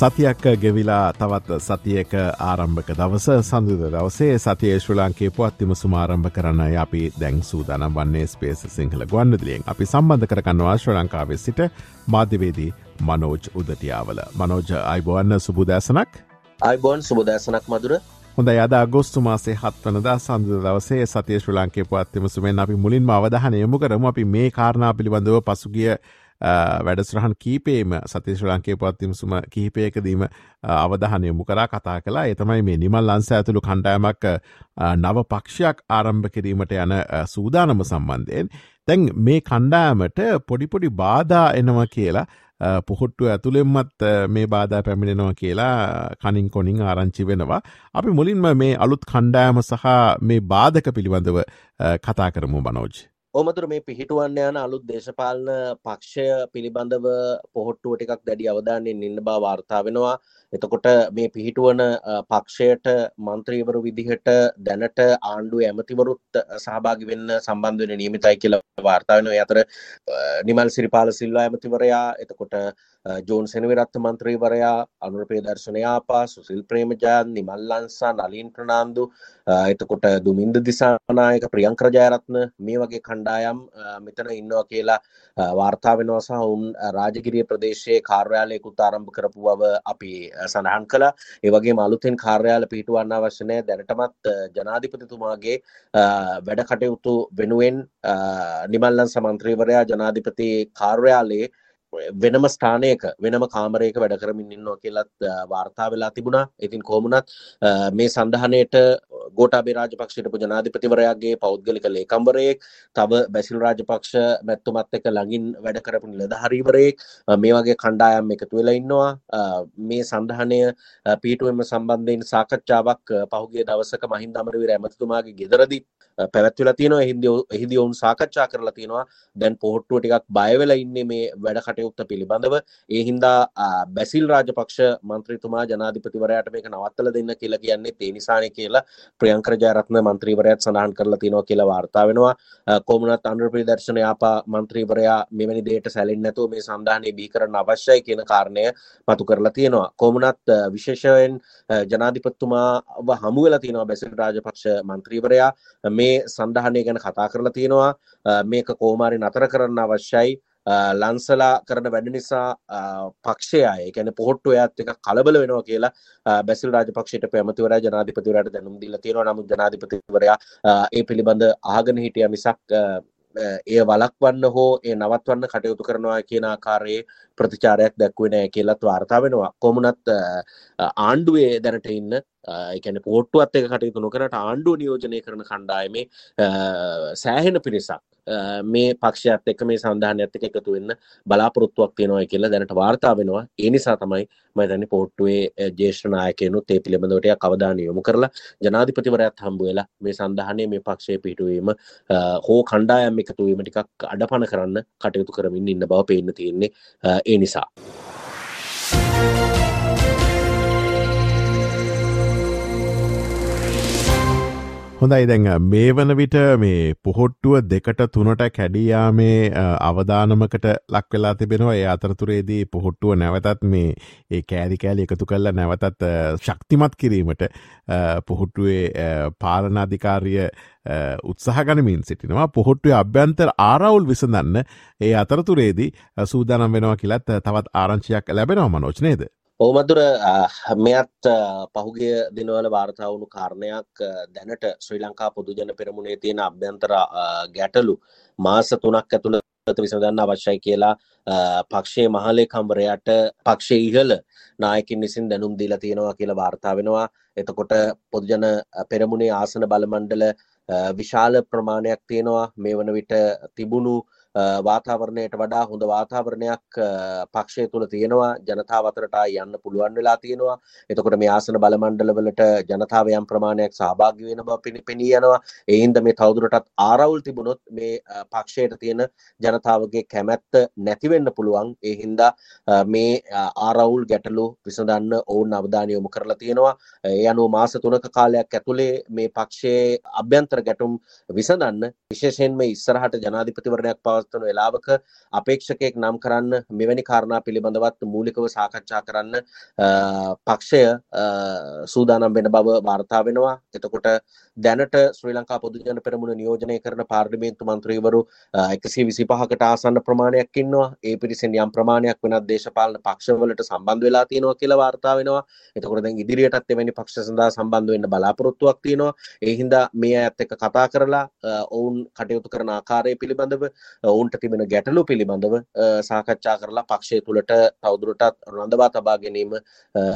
සතියක් ගෙවිලා තවත් සතියක ආරම්භක දවස සඳුද දවසේ සතිය ශ්‍ර ලංකේ පුවත්තිම සුමාරම්භ කරන්න අපි දැන් සූදානම් වන්නේ ස්පේස් සිංහල ගොන්ඩදිලියෙන් අපි සම්බන්ධ කරගන්නවා ශ්‍ර ලංකාවේ සිට මාධ්‍යවේදී මනෝජ් උදතියාවල. මනෝජ අයිබෝන්න සුබුදෑසනක්. අයිබෝන් සුබදෑසනක් මදුර හොඳ යද අගොස්තු මාසේ හත්වනදා සඳ දවසේ සතිය ශ්‍ර ලංකේ පත්තිම සුමෙන් අපි මුලින් අවධහන යමු කරම. අපි මේ කාරණා පිළිබඳව පසුගිය වැඩස්රහන් කීපේම සතිශ්‍ර ලංකේ පත්තිමසුම කිහිපයකදීම අවධහනය යොමු කරා කතා කලා එතමයි මේ නිමල් ලංස ඇතුළු කණ්ඩායමක් නව පක්ෂයක් ආරම්භ කිරීමට යන සූදානම සම්බන්ධයෙන් තැන් මේ කණ්ඩායමට පොඩිපොඩි බාධා එනවා කියලා පුහොට්ටු ඇතුළෙම්මත් මේ බාධා පැමිණෙනවා කියලා කනින් කොනින් ආරංචි වෙනවා. අපි මුලින්ම මේ අලුත් කණ්ඩායම සහ මේ බාධක පිළිබඳව කතා කරමු බනෝජ්. ඕමතුර මේ පිහිටුවන්න යන අලුත් දේශපාලන පක්ෂය පිළිබඳව පොහොට්ටුව ටිකක් දැඩි අවධානයෙන් ඉන්න බව වාර්තා වෙනවා. එතකොට මේ පිහිටුවන පක්ෂයට මන්ත්‍රීවරු විදිහට දැනට ආණ්ඩුව ඇමතිවරුත් සහභාගි වෙන්න සම්බන්ධ වෙන නියමිතයි කියලා වාර්තා වෙනවා. අතර නිමල් සිරිපාල සිල්වා ඇමතිවරයා එතකොට ජෝන් සෙනවිරත්ත මන්ත්‍රීවරයා අනුරපේ දර්ශනයාපා සුසිල් ප්‍රේමජයන් නිමල්ලන්සා නලින් ප්‍රනාන්දු එතකොට දුමින්ද දිසානායක ප්‍රියංකර ජයරත්න මේ වගේ කණ්ඩායම් uh, මෙතන ඉන්නවා කියලා uh, වාර්තා වෙනවා සහ උන් uh, රාජගිරිය ප්‍රදේශයේ කාර්යාලයකුත් ආරම්භ කරපු බව අපි සඳහන් කළා. ඒ වගේම අලුතෙන් කාර්යාල පිහිටුවන්න අවශ්‍ය නැහැ. දැනටමත් ජනාධිපතිතුමාගේ වැඩ කටයුතු වෙනුවෙන් නිමල්ලන් සමන්ත්‍රීවරයා ජනාධිපති කාර්යාලයේ වෙනම ස්ථානයක වෙනම කාමරයක වැඩ කරමින් ඉන්නවා කියලත් වාර්තා වෙලා තිබුණා. ඉතින් කොහොමුණත් මේ සඳහනයට ගෝටාබේ රාජපක්ෂයට ජනාධිපතිවරයාගේ පෞද්ගලික ලේකම්වරයෙක් තව බැසිල් රාජපක්ෂ මැත්තුමත් එක ළඟින් වැඩ කරපු නිලධහරීවරයෙක් මේ වගේ කණ්ඩායම් එකතු වෙලා ඉන්නවා. මේ සඳහනය පීටුවම සම්බන්ධයෙන් සාකච්ඡාවක් පහුගේ දවසක මහින්ද අමරවීර ඇමතිතුමාගේ ගෙදරදි පැවැත්වෙලා තියෙනවා. හින්දි එහිදි ඔවුන් සාකච්ඡා කරලා තියෙනවා. දැන් පොහොට්ටුව ටිකක් බයවෙලා ඉන්නේ මේ වැඩකට කටයුත්ත පිළිබඳව. ඒ හින්දා බැසිල් රාජපක්ෂ මන්ත්‍රීතුමා ජනාධිපතිවරයාට මේක නවත්තල දෙන්න කියලා කියන්නේ ඒ නිසානය කියලා ප්‍රියංකර ජයරත්න මන්ත්‍රීවරයාත් සඳහන් කරලා තියෙනවා කියලා වාර්තා වෙනවා. කොමුණත් අනුර ප්‍රදර්ශන යාපා මන්ත්‍රීවරයා මෙවැනි දේට සැලෙන්නේ නැතුව මේ සන්ධානය බිහි කරන්න අවශ්‍යයි කියන කාරණය මතු කරලා තියෙනවා. කොමුණත් විශේෂයෙන් ජනාධිපතිතුමාව හමු වෙලා තියෙනවා බැසිල් රාජපක්ෂ මන්ත්‍රීවරයා. මේ සන්ධානය ගැන කතා කරලා තියෙනවා. මේක කෝමාරි නතර කරන්න අවශ්‍යයි. ලන්සලා කරන වැඩ නිසා පක්ෂය අය කැන පොහොට්ටු ඇත් එක කලබල වෙනවා කියලා බැසිල් රාජපක්ෂයට පැමතිවර ජනාධිපතිවරට දැනුම් දිල තියෙනවා. නමු ජනාධිපතිවරයා ඒ පිළිබඳ ආගන හිටිය මිසක් එය වලක්වන්න හෝ ඒ නවත්වන්න කටයුතු කරනවා කියන ආකාරයේ ප්‍රතිචාරයක් දැක්වෙන කියලත් වාර්තා වෙනවා. කොමුණත් ආණ්ඩුවේ දැනට ඉන්න එකන පෝට්ටුවත් එක කටයුතු නොකරට ආණ්ඩුව නියෝජනය කරන කණ්ඩායමේ සෑහෙන පිරිසක්. මේ පක්ෂයත් එක මේ සඳහනයත් එක එකතු වෙන්න බලාපොරොත්තුවක් තියෙනවා කියලා දැනට වාර්තා වෙනවා. ඒ නිසා තමයි මම හිතන්නේ පොට්ටුවේ ජ්‍යෙෂ්ඨ නායකයනුත් ඒ පිළිබඳව අවධානය යොමු කරලා ජනාධිපතිවරයාත් හම්බ වෙලා මේ සඳහනේ මේ පක්ෂයේ පිටුවීම හෝ කණ්ඩායම් එකතු වීම ටිකක් අඩපණ කරන්න කටයුතු කරමින් ඉන්න බව පේන්න තියෙන්නේ. ඒ නිසා. හොඳයි. දැන් මේ වන විට මේ පොහොට්ටුව දෙකට තුනට කැඩියාමේ අවධානමකට ලක් වෙලා තිබෙනවා. ඒ අතරතුරේදී පොහොට්ටුව නැවතත් මේ ඒ කෑරි කෑලි එකතු කල්ල නැවතත් ශක්තිමත් කිරීමට පොහොට්ටුවේ පාලනාධිකාරිය උත්සාහ ගනමින් සිටිනවා. පොහොට්ටුවේ අභ්‍යන්තර ආරවුල් විසඳන්න ඒ අතරතුරේදී සූදානම් වෙනවා කියලත් තවත් ආරංචියක් ලැබෙනවා මනෝචනේද ඔවමදුර මෙයත් පහුගිය දිනවල වාර්තාවුණු කාරණයක් දැනට ශ්‍රී ලංකා පොදුජන පෙරමුණේ තියෙන අභ්‍යන්තර ගැටලු මාස තුනක් ඇතුළත විසඳන්න අවශ්‍යයි කියලා පක්ෂයේ මහලේකම්වරයාට පක්ෂය ඉහළ නායකින් විසින් දැනුම් දීලා තියෙනවා කියලා වාර්තා වෙනවා. එතකොට පොදුජන පෙරමුණේ ආසන බලමණ්ඩල විශාල ප්‍රමාණයක් තියෙනවා. මේ වන විට තිබුණු වාතාවරණයට වඩා හොඳ වාතාවරණයක් පක්ෂය තුළ තියෙනවා. ජනතාව අතරට යන්න පුළුවන් වෙලා තියෙනවා. එතකොට මේ ආසන බලමණ්ඩලවලට ජනතාව යම් ප්‍රමාණයක් සහභාගී වෙන බව පෙනී යනවා. ඒ හින්දා මේ තවදුරටත් ආරවුල් තිබුණොත් මේ පක්ෂයට තියෙන ජනතාවගේ කැමැත්ත නැති වෙන්න පුළුවන්. ඒ හින්දා මේ ආරවුල් ගැටලු විසඳන්න ඔවුන් අවධානය යොමු කරලා තියෙනවා. ඒ අනුව මාස තුනක කාලයක් ඇතුලේ මේ පක්ෂයේ අභ්‍යන්තර ගැටුම් විසඳන්න විශේෂයෙන්ම ඉස්සරහට ජනාධිපතිවරණයක් පවත්වන වෙලාවක අපේක්ෂකයෙක් නම් කරන්න මෙවැනි කාරණා පිළිබඳවත් මූලිකව සාකච්ඡා කරන්න පක්ෂය සූදානම් වෙන බව වාර්තා වෙනවා. එතකොට දැනට ශ්‍රී ලංකා පොදුජන පෙරමුණ නියෝජනය කරන පාර්ලිමේන්තු මන්ත්‍රීවරු 125කට ආසන්න ප්‍රමාණයක් ඉන්නවා. ඒ පිරිසෙන් යම් ප්‍රමාණයක් වෙනත් දේශපාලන පක්ෂවලට සම්බන්ධ වෙලා තියෙනවා කියලා වාර්තා වෙනවා. එතකොට දැන් ඉදිරියටත් එවැනි පක්ෂ සඳහා සම්බන්ධ වෙන්න බලාපොරොත්තුවක් තියෙනවා. ඒ හින්දා මේ අයත් එක්ක කතා කරලා ඔවුන් කටයුතු කරන ආකාරය පිළිබඳව ඔවුන්ට තිබෙන ගැටලු පිළිබඳව සාකච්ඡා කරලා පක්ෂය තුළට තවදුරටත් රඳවා තබා ගැනීම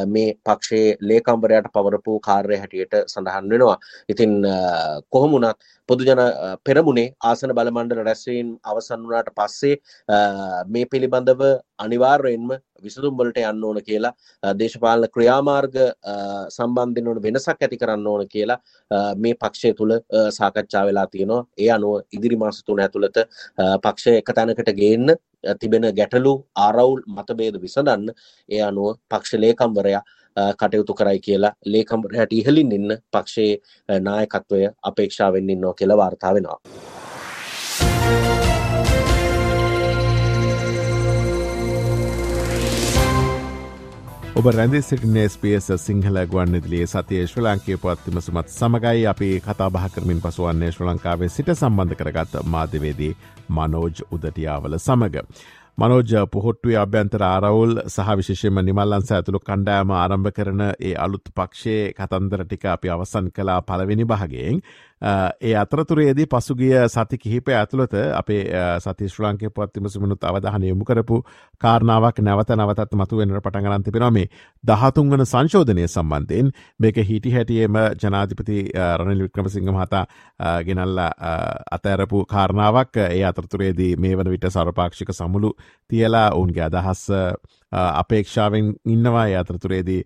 මේ පක්ෂයේ ලේකම්වරයට පවරපු කාර්ය හැටියට සඳහන් වෙනවා. ඉතින් කොහොමුණත් පොදුජන පෙරමුණේ ආසන බලමණ්ඩල රැස්වීම් අවසන් වුණාට පස්සේ මේ පිළිබඳව අනිවාර්යයෙන්ම විසඳුම් වලට යන්න ඕන කියලා දේශපාලන ක්‍රියාමාර්ග සම්බන්ධයෙන් වන වෙනසක් ඇති කරන්න ඕන කියලා මේ පක්ෂය තුල සාකච්ඡා වෙලා තියෙනවා. ඒ අනුව ඉදිරි මාස තුන ඇතුළත පක්ෂය එක තැනකට ගේන්න තිබෙන ගැටලු ආරවුල් මතභේද විසඳන්න ඒ අනුව පක්ෂ ලේකම්වරයා කටයුතු කරයි කියලා ලේකම්වරයාට ඉහළින් ඉන්න පක්ෂයේ නායකත්වය අපේක්ෂාවෙන් ඉන්නවා කියලා වාර්තා වෙනවා. ඔබ රැඳි සිටින ස්පේස් සිංහල ගුවන්නිදිලියේ සතිය ශ්‍ර ලංකේ පත්තිම සුමත් සමගයි අපි කතා බහ කරමින් පසුවන්නේ ශ්‍ර ලංකාවේ සිට සම්බන්ධ කරගත් මාධ්‍යවේදී මනෝජ් උදටියාවල සමඟ. මනෝජ පොහොට්ටුවේ අභ්‍යන්තර ආරවුල් සහ විශේෂම නිමල්ලන්ස ඇතුළු කණ්ඩෑම ආරම්භ කරන ඒ අලුත් පක්ෂයේ කතන්දර ටික අපි අවසන් කලා පළවෙනි භාගයෙන් ඒ අතරතුරේදී පසුගිය සති කිහිප ඇතුළත අපේ සති ශ්‍රලංකය පත්තිම සුමනුත් අවධහන යොමු කරපු කාරණාවක් නැවත නවතත් මතු වෙනට පටගලන්ති පිනොමේ දහතුන් වන සංශෝධනය සම්බන්ධයෙන් මේක හිටි හැටියම ජනාධිපති රනිල් වික්‍රමසිංහ මහතා ගෙනල්ල අතෑරපු කාරණාවක්. ඒ අතරතුරේදී මේ වන විට සරපාක්ෂික සමුළු තියලා ඔවුන්ගේ අදහස් අපේක්ෂාවෙන් ඉන්නවා. අතරතුරේදී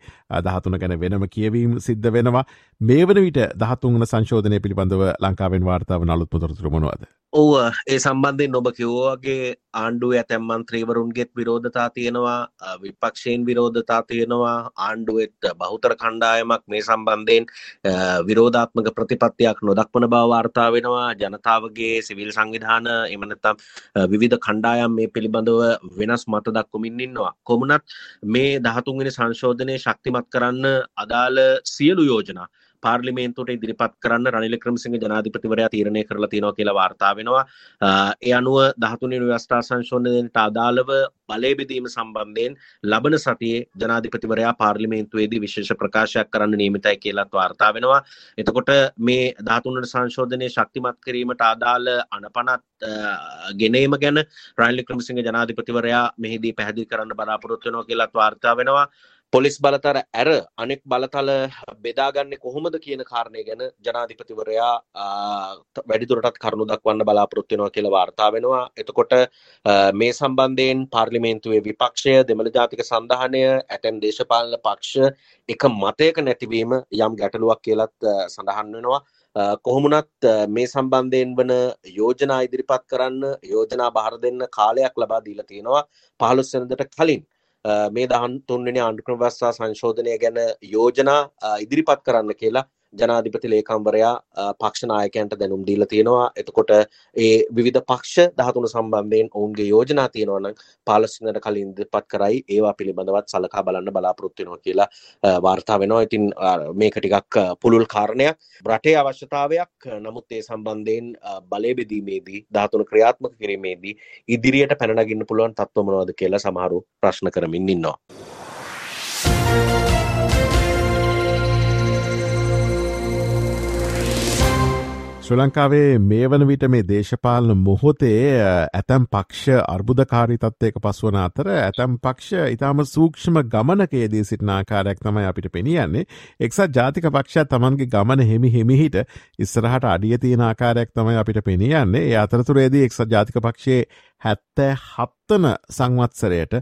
දහතුන ගැන වෙනම කියවීම සිද්ධ වෙනවා. මේ වන විට දහතුන්න සංශෝධනය පිළිබඳව ලංකාවෙන් වාර්තාව නලුත් පුතරතුර මොනවද? ඔව ඒ සම්බන්ධයෙන් ඔබ කිව්වාගේ ආණ්ඩුව ඇතැම් මන්ත්‍රීවරුන්ගේත් විරෝධතා තියෙනවා විපක්ෂයෙන් විරෝධතා තියෙනවා ආණ්ඩුවත් බහුතර කණ්ඩායමක් මේ සම්බන්ධයෙන් විරෝධාත්මක ප්‍රතිපත්තියක් නොදක්වන බව වාර්තා වෙනවා. ජනතාවගේ සිවිල් සංවිධාන එමනතම් විවිධ කණ්ඩායම් මේ පිළිබඳව වෙනස් මත දක්වමින් ඉන්නවා. කොමුණත් මේ දහතුන්ගෙන සංශෝධනය ශක්තිමත් කරන්න අදාළ සියලු යෝජනා පාර්ලිමේන්තුවට ඉදිරිපත් කරන්න රනිල ක්‍රමසිංහ ජනාධිපතිවරයා තීරණය කරලා තියෙනවා කියලා වාර්තා වෙනවා. ඒ අනුව 13 වෙනි ව්‍යවස්ථා සංශෝධනයට අදාළව බලය බෙදීම සම්බන්ධයෙන් ලබන සතියේ ජනාධිපතිවරයා පාර්ලිමේන්තුවේදී විශේෂ ප්‍රකාශයක් කරන්න නියමිතයි කියලාත් වාර්තා වෙනවා. එතකොට මේ 13 වෙනි සංශෝධනයේ ශක්තිමත් කිරීමට අදාළ අනපනත් ගෙනීම ගැන රනිල් ක්‍රමසිංහ ජනාධිපතිවරයා මෙහිදී පැහැදිලි කරන්න බලාපොරොත්තු වෙනවා කියලාත් වාර්තා වෙනවා. පොලිස් බලතර ඇර අනෙක් බලතල බෙදාගන්නේ කොහොමද කියන කාරණය ගැන ජනාධිපතිවරයා වැඩිදුරටත් කරුණු දක්වන්න බලාපොරොත්තු වෙනවා කියලා වාර්තා වෙනවා. එතකොට මේ සම්බන්ධයෙන් පාර්ලිමේන්තුවේ විපක්ෂය දෙමළ ජාතික සන්ධානය ඇතැම් දේශපාලන පක්ෂ එක මතයක නැතිවීම යම් ගැටලුවක් කියලත් සඳහන් වෙනවා. කොහොමුණත් මේ සම්බන්ධයෙන් වන යෝජනා ඉදිරිපත් කරන්න යෝජනා බහර දෙන්න කාලයක් ලබා දීලා තියෙනවා 15 වෙනිදාට කලින් මේ දහන් තුන්වෙනි ආණ්ඩුක්‍රම ව්‍යවස්ථා සංශෝධනය ගැන යෝජනා ඉදිරිපත් කරන්න කියලා ජනාධිපති ලේකම්වරයා පක්ෂ නායකයන්ට දැනුම් දීලා තියෙනවා. එතකොට ඒ විවිධ පක්ෂ 13 සම්බන්ධයෙන් ඔවුන්ගේ යෝජනා තියෙනවා නම් 15 වෙනිදාට කලින් ඉදිරිපත් කරයි ඒවා පිළිබඳවත් සලකා බලන්න බලාපොරොත්තු වෙනවා කියලා වාර්තා වෙනවා. ඉතින් මේක ටිකක් පුළුල් කාරණයක්. රටේ අවශ්‍යතාවයක්. නමුත් ඒ සම්බන්ධයෙන් බලය බෙදීමේදී 13 ක්‍රියාත්මක කිරීමේදී ඉදිරියට පැන නගින්න පුළුවන් තත්ත්ව මොනවද කියලා සමහරු ප්‍රශ්න කරමින් ඉන්නවා. ශ්‍ර ලංකාවේ මේ වන විට මේ දේශපාලන මොහොතේ ඇතැම් පක්ෂ අර්බුධකාරී තත්වයක පසුවන අතර ඇතැම් පක්ෂ ඉතාම සූක්ෂම ගමනකේදී සිටින ආකාරයක් තමයි අපිට පෙනියන්නේ. එක්සත් ජාතික පක්ෂ තමන්ගේ ගමන හෙමි හෙමිහිට ඉස්සරහට අඩිය තියෙන ආකාරයක් තමයි අපිට පෙනියන්නේ. ඒ අතරතුරේදී එක්සත් ජාතික පක්ෂයේ හැත්තෑ හත්තන සංවත්සරයට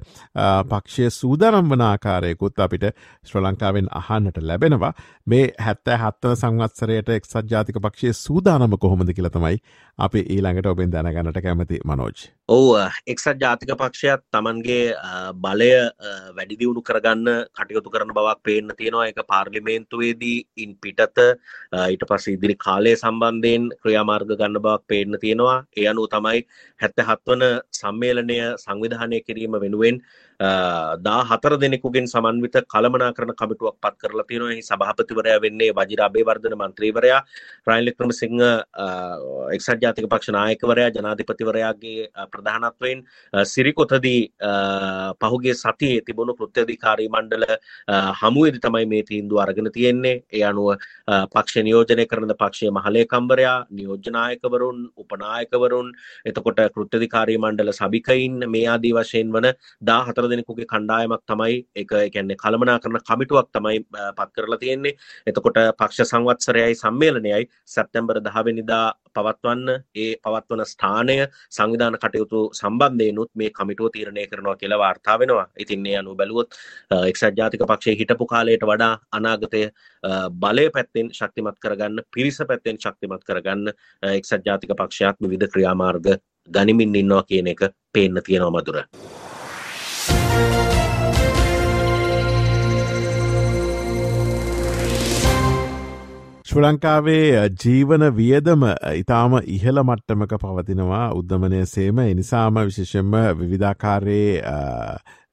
පක්ෂය සූදානම් වන ආකාරයකුත් අපිට ශ්‍ර ලංකාවෙන් අහන්නට ලැබෙනවා මේ හැත්තෑ හත්තන සංවත්සරයට එක්සත් ජාතික පක්ෂය සූදානම කොහොමද කියලතමයි අපි ඊළඟට ඔබෙන් දැනගන්නට කැමති මනෝජ්. ඔවු එක්සත් ජාතික පක්ෂයක් තමන්ගේ බලය වැඩිදිවුණු කරගන්න කටයුතු කරන බවක් පේන්න තියෙනවා. එක පාර්ලිමේන්තුවේදී ඉන් පිටත ඊට පස් ඉදිරි කාලය සම්බන්ධයෙන් ක්‍රියාමාර්ග ගන්න බවක් පේන්න තියෙනවා. ඒ අනු තමයි හැත්ත හත්වන සම්මේලනය සංවිධානය කිරීම වෙනුවෙන් දා හතර දෙනෙකුගෙන් සමන්විත කළමනා කරන කමිටුවක් පත් කරලා තියෙනවා. එහි සභාපතිවරයා වෙන්නේ වජිර අබේවර්ධන මන්ත්‍රීවරයා රනිල් වික්‍රමසිංහ එක්සත් ජාතික පක්ෂ නායකවරයා ජනාධිපතිවරයාගේ ප්‍රධානත්වයෙන් සිරිකොතදී පහුගේ සතියේ තිබුණු කෘත්‍යධිකාරී මණ්ඩල හමුවේදි තමයි මේ තීන්දුව අරගෙන තියෙන්නේ. ඒ අනුව පක්ෂ නියෝජනය කරන පක්ෂය මහලේකම්බරයා නියෝජනායකවරුන් උපනායකවරුන් එතකොට කෘත්‍යධිකාරී මණ්ඩල සභිකයින් මේ ආදී වශයෙන් වන දා හතර දෙනෙකුගේ කණ්ඩායමක් තමයි එක එකන්නේ කළමනා කරන කමිටුවක් තමයි පත් කරලා තියෙන්නේ එතකොට පක්ෂ සංවත්සරයයි සම්මේලනයයි සැප්තැම්බර් දහවෙනිදා පවත්වන්න ඒ පවත්වන ස්ථානය සංවිධාන කටයුතු සම්බන්ධයනුත් මේ කමිටුව තීරණය කරනවා කියලා වාර්තා වෙනවා ඉතින්නේ අනු බැලුවොත් එක්සත් ජාතික පක්ෂය හිටපු කාලයට වඩා අනාගතය බලය පැත්තෙන් ශක්තිමත් කරගන්න පිරිස පැත්තෙන් ශක්තිමත් කරගන්න එක්සත් ජාතික පක්ෂයක් විධ ක්‍රියාමාර්ග ගනිමින් ඉන්නවා කියන එක පේන්න තියෙනවා මදුර. ශ්‍ර ලංකාවේ ජීවන වියදම ඉතාම ඉහළ මට්ටමක පවතිනවා උද්ධමනය සේම. එනිසාම විශේෂෙන්ම විවිධාකාරයේ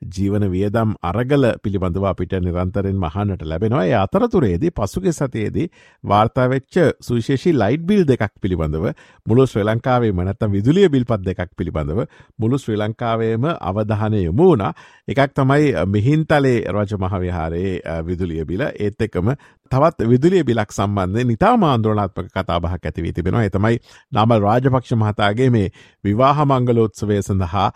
ජීවන වියදම් අරගල පිළිබඳව අපිට නිරන්තරෙන් මහන්නට ලැබෙනවා. ඒ අතරතුරේදී පසුගේ සතියේදී වාර්තාවෙච්ච සුවිශේෂී ලයිට් බිල් දෙකක් පිළිබඳව මුළු ශ්‍රී ලංකාවේ මනත්තම් විදුලිය බිල්පත් දෙකක් පිළිබඳව මුළු ශ්‍රී ලංකාවේම අවධානය යොමු වුණා. එකක් තමයි මිහින්තලේ රජ මහවිහාරයේ විදුලිය බිල. ඒත් එකම තවත් විදුලිය බිලක් සම්බන්ධය නිතා මාන්ද්‍රනාත්මක කතාබහක් ඇතිවී තිබෙනවා. එතමයි නමල් රාජපක්ෂ මහතාගේ මේ විවාහ මංගලෝත්සවය සඳහා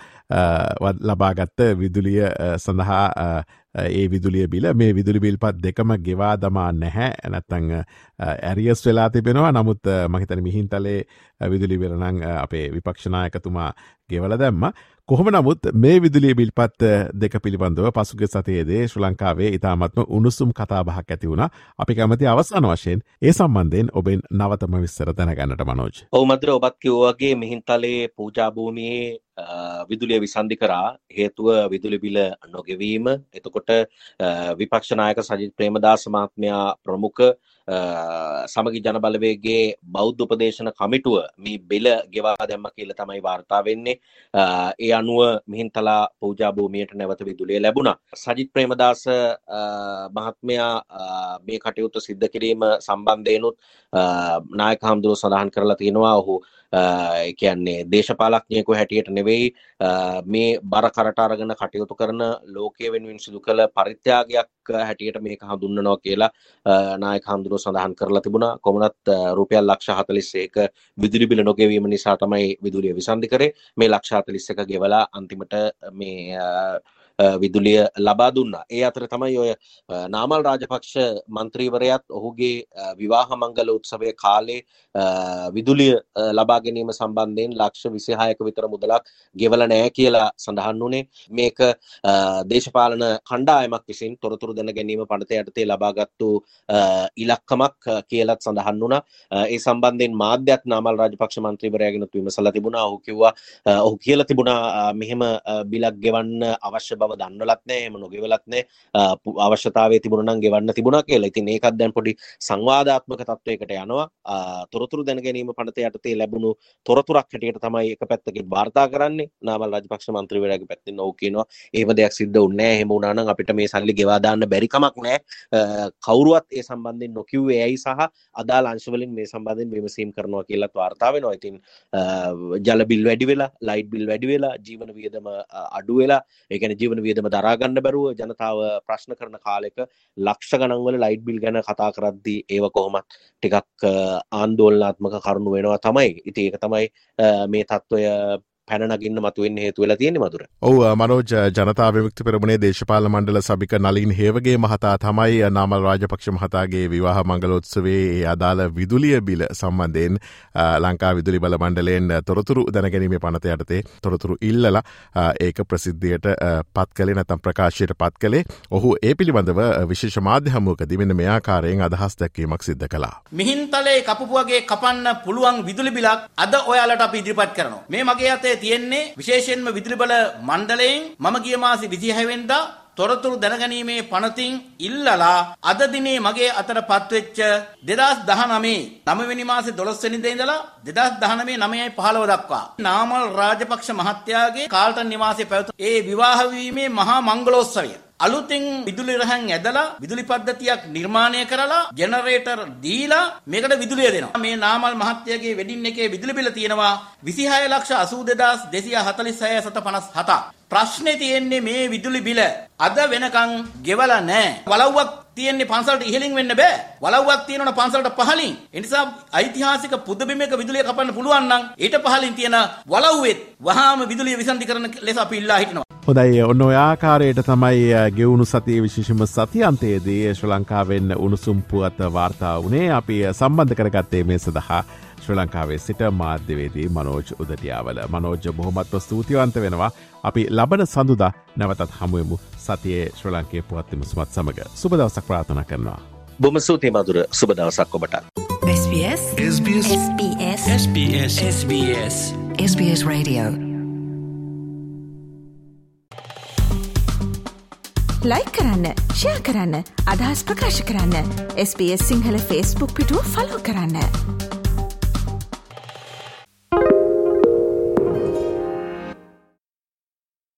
ලබාගත්ත විදුලිය සඳහා ඒ විදුලිය බිල. මේ විදුලි බිල්පත් දෙකම ගෙවා දමා නැහැ. ඇනැත්තං ඇරියස් වෙලා තිබෙනවා. නමුත් මහිතන මිහින්තලේ විදුලි වෙලනං අපේ විපක්ෂනායකතුමා ගෙවල දැම්ම. කොහොම නමුත් මේ විදුලිය බිල්පත් දෙක පිළිබඳව පසුග සතයේදේ ශ්‍ර ලංකාවේ ඉතාමත්ම උණුසුම් කතාබහක් ඇති වුණ. අපි කැමති අවසාන වශයෙන් ඒ සම්බන්ධයෙන් ඔබෙන් නවතම විස්සර දැනගන්නට මනෝජ්. ඔවමත්‍ර ඔබත් කිව්වගේ මිහින්තලේ පූජාභූමියයේ විදුලිය විසන්ධි කරා. හේතුව විදුලි බිල නොගෙවීම. එතකොට විපක්ෂනායක සජිත් ප්‍රේමදාස මහත්මයා ප්‍රමුඛ සමගි ජනබලවේගේ බෞද්ධ උපදේශන කමිටුව මේ බෙල ගෙවා දැම්ම කියල තමයි වාර්තා වෙන්නේ. ඒ අනුව මිහින්තලා පූජාභූමියයට නැවත විදුලිය ලැබුණ. සජිත් ප්‍රේමදාස මහත්මයා මේ කටයුතු සිද්ධ කිරීම සම්බන්ධයනුත් නායක හාමුදුරුව සඳහන් කරලා තියෙනවා. ඔහු කියන්නේ දේශපාලක්ඥයකු හැටියට නෙවෙයි මේ බර කරට අරගෙන කටයුතු කරන ලෝකය වෙනුවෙන් සිදු කළ පරිත්‍යාගයක් හැටියට මේක හඳුන්නනවා කියලා නායක හඳුරුව සඳහන් කරලා තිබුණා. කොමනත් රුපියල් ලක්ෂ හතලිස්සේක විදුලි බිල නොගෙවීම නිසා තමයි විදුලිය විසන්ධි කරේ. මේ ලක්ෂ හතලිස්සක ගෙවලා අන්තිමට මේ විදුලිය ලබා දුන්නා. ඒ අතර තමයි ඔය නාමල් රාජපක්ෂ මන්ත්‍රීවරයත් ඔහුගේ විවාහ මංගල උත්සවය කාලේ විදුලිය ලබා ගැනීම සම්බන්ධයෙන් ලක්ෂ විසිහායක විතර මුදලක් ගෙවල නෑ කියලා සඳහන් වනේ මේක දේශපාලන කණ්ඩායමක් විසින් තොරතුරු දැන ගැනීම පනත යටතේ ලබාගත්තු ඉලක්කමක් කියලත් සඳහන් වුණ. ඒ සම්බන්ධයෙන් මාධ්‍යත් නාමල් රාජපක්ෂ මන්ත්‍රීවරයාගෙනත් විමසල තිබුණා. ඔහු කිව්වා ඔහු කියල තිබුණා මෙහෙම බිලක් ගෙවන්න අවශ්‍ය බව දන්නලත් නෑ එම නොගෙවලත් නෑ. අවශ්‍යතාවේ තිබුණනම් ගෙවන්න තිබුණා කියලා. ඉතින් ඒකත් දැන් පොඩි සංවාධාත්මක තත්වයකට යනවා. තොරතුරු දැන ගැනීම පනත යටතේ ලැබුණු තොරතුරක් හැටියට තමයි එක පැත්තකින් වාර්තා කරන්නේ. නාමල් රාජපක්ෂ මන්ත්‍රීවරයාගේ පැත්තෙන් ඔව් කියනවා එහෙම දෙයක් සිද්ධ වුණේ නැහැ එහෙම වුණා නම් අපිට මේ සල්ලි ගෙවා දාන්න බැරි කමක් නැහැ කවුරුවත් ඒ සම්බන්ධයෙන් නොකිව්වේ ඇයි සහ අදාළ අංශ වලින් මේ සම්බන්ධයෙන් විමසීම් කරනවා කියලාත් වාර්තා වෙනවා. ඉතින් ජල බිල් වැඩි වෙලා ලයිට් බිල් වැඩි වෙලා ජීවන වියදම අඩු වෙලා ඒ කියන්නේ ජීවන තිබෙන වියදම දරාගන්න බැරුව ජනතාව ප්‍රශ්න කරන කාලෙක ලක්ෂ ගණන්වල ලයිට් බිල් ගැන කතා කරද්දී ඒව කොහොමත් ටිකක් ආන්දෝලනාත්මක කරුණු වෙනවා තමයි. ඉති ඒක තමයි මේ තත්ත්වය පැනනගින්න මතුවෙන් හේතු වෙලා තියෙන මතුර ඔව මනෝජ ජනතා විමුක්ති පෙරමුණේ දේශපාල මණ්ඩල සභික නලින් හේවගේ මහතා තමයි නාමල් රාජපක්ෂ මහතාගේ විවාහ මංගලොත්සවේ ඒ අදාළ විදුලිය බිල සම්බන්ධයෙන් ලංකා විදුලි බල මණ්ඩලයෙන් තොරතුරු දැනගැනීමේ පනත යටතේ තොරතුරු ඉල්ලලා ඒක ප්‍රසිද්ධියට පත් කළේ නැතම් ප්‍රකාශයට පත් කළේ ඔහු ඒ පිළිබඳව විශේෂ මාධ්‍ය හමුවකදී මෙන්න මෙයාකාරයෙන් අදහස් දැක්වීමක් සිද්ධ කළා. මිහින්තලේ කපුපුවගේ කපන්න පුළුවන් විදුලි බිලක් අද ඔයාලට අපි ඉදිරිපත් කරනවා. මේ මගේ අතේ තියෙන්නේ විශේෂයෙන්ම විදුලි බල මණ්ඩලයෙන් මම ගිය මාසේ 26 වෙනිදා තොරතුරු දැනගැනීමේ පනතින් ඉල්ලලා අද දිනේ මගේ අතට පත්වෙච්ච 2019 9වෙනි මාසේ 12 වෙනිදා ඉඳලා 2019 9යි 15 දක්වා. නාමල් රාජපක්ෂ මහත්තයාගේ කාල්ටන් නිවාසයේ පැවතුණු ඒ විවාහ වීමේ මහා මංගලෝත්සවය. අලුතෙන් විදුලි රහන් ඇදලා විදුලි පද්ධතියක් නිර්මාණය කරලා ජෙනරේටර් දීලා මේකට විදුලිය දෙනවා. මේ නාමල් මහත්තයාගේ වෙඩින් එකේ විදුලි බිල තියෙනවා 26 ලක්ෂ 82246 සත 57. ප්‍රශ්නේ තියෙන්නේ මේ විදුලි බිල අද වෙනකන් ගෙවලා නැහැ. වලව්වක් තියෙන්නේ පන්සලට ඉහළින් වෙන්න බෑ. වලව්වක් තියෙනවනේ පන්සලට පහළින්. ඒ නිසා ඓතිහාසික පුදබිමක විදුලිය කපන්න පුළුවන් නම් ඊට පහළින් තියෙන වලව්වෙත් වහාම විදුලිය විසන්ධි කරන ලෙස අපි ඉල්ලා හිටිනවා. හොදයි ඔන්න ඔයාකාරයට තමයි ගෙවුණු සතිය විශේෂම සතියන්තයේදී ශ්‍ර ලංකාවෙන්න උණුසුම්පුවත වාර්තා වනේ අපි සම්බන්ධ කරගත්තේ මේ සඳහා ශ්‍ර ලංකාවේ සිට මාධ්‍යවේදී මනෝජ් උදටියාවල. මනෝජ බොහොමත්ව ස්තුතිවන්ත වෙනවා. අපි ලබන සඳුද නැවතත් හමුවමු සතියේ ශ්‍ර ලංකේ පුවත්තිම සුමත් සමඟ සුබදවසක් ප්‍රාථන කරනවා. බොම සූති මදුර සුබදවසක් ඔබට. SBS. SBS. SBS. SBS. SBS. SBS Radio. ලයි කරන්න ෂයා කරන්න අදහස් ප්‍රකාශ කරන්න. SBS සිංහල ෆස්බුක් පිටුව ෆලෝ කරන්න.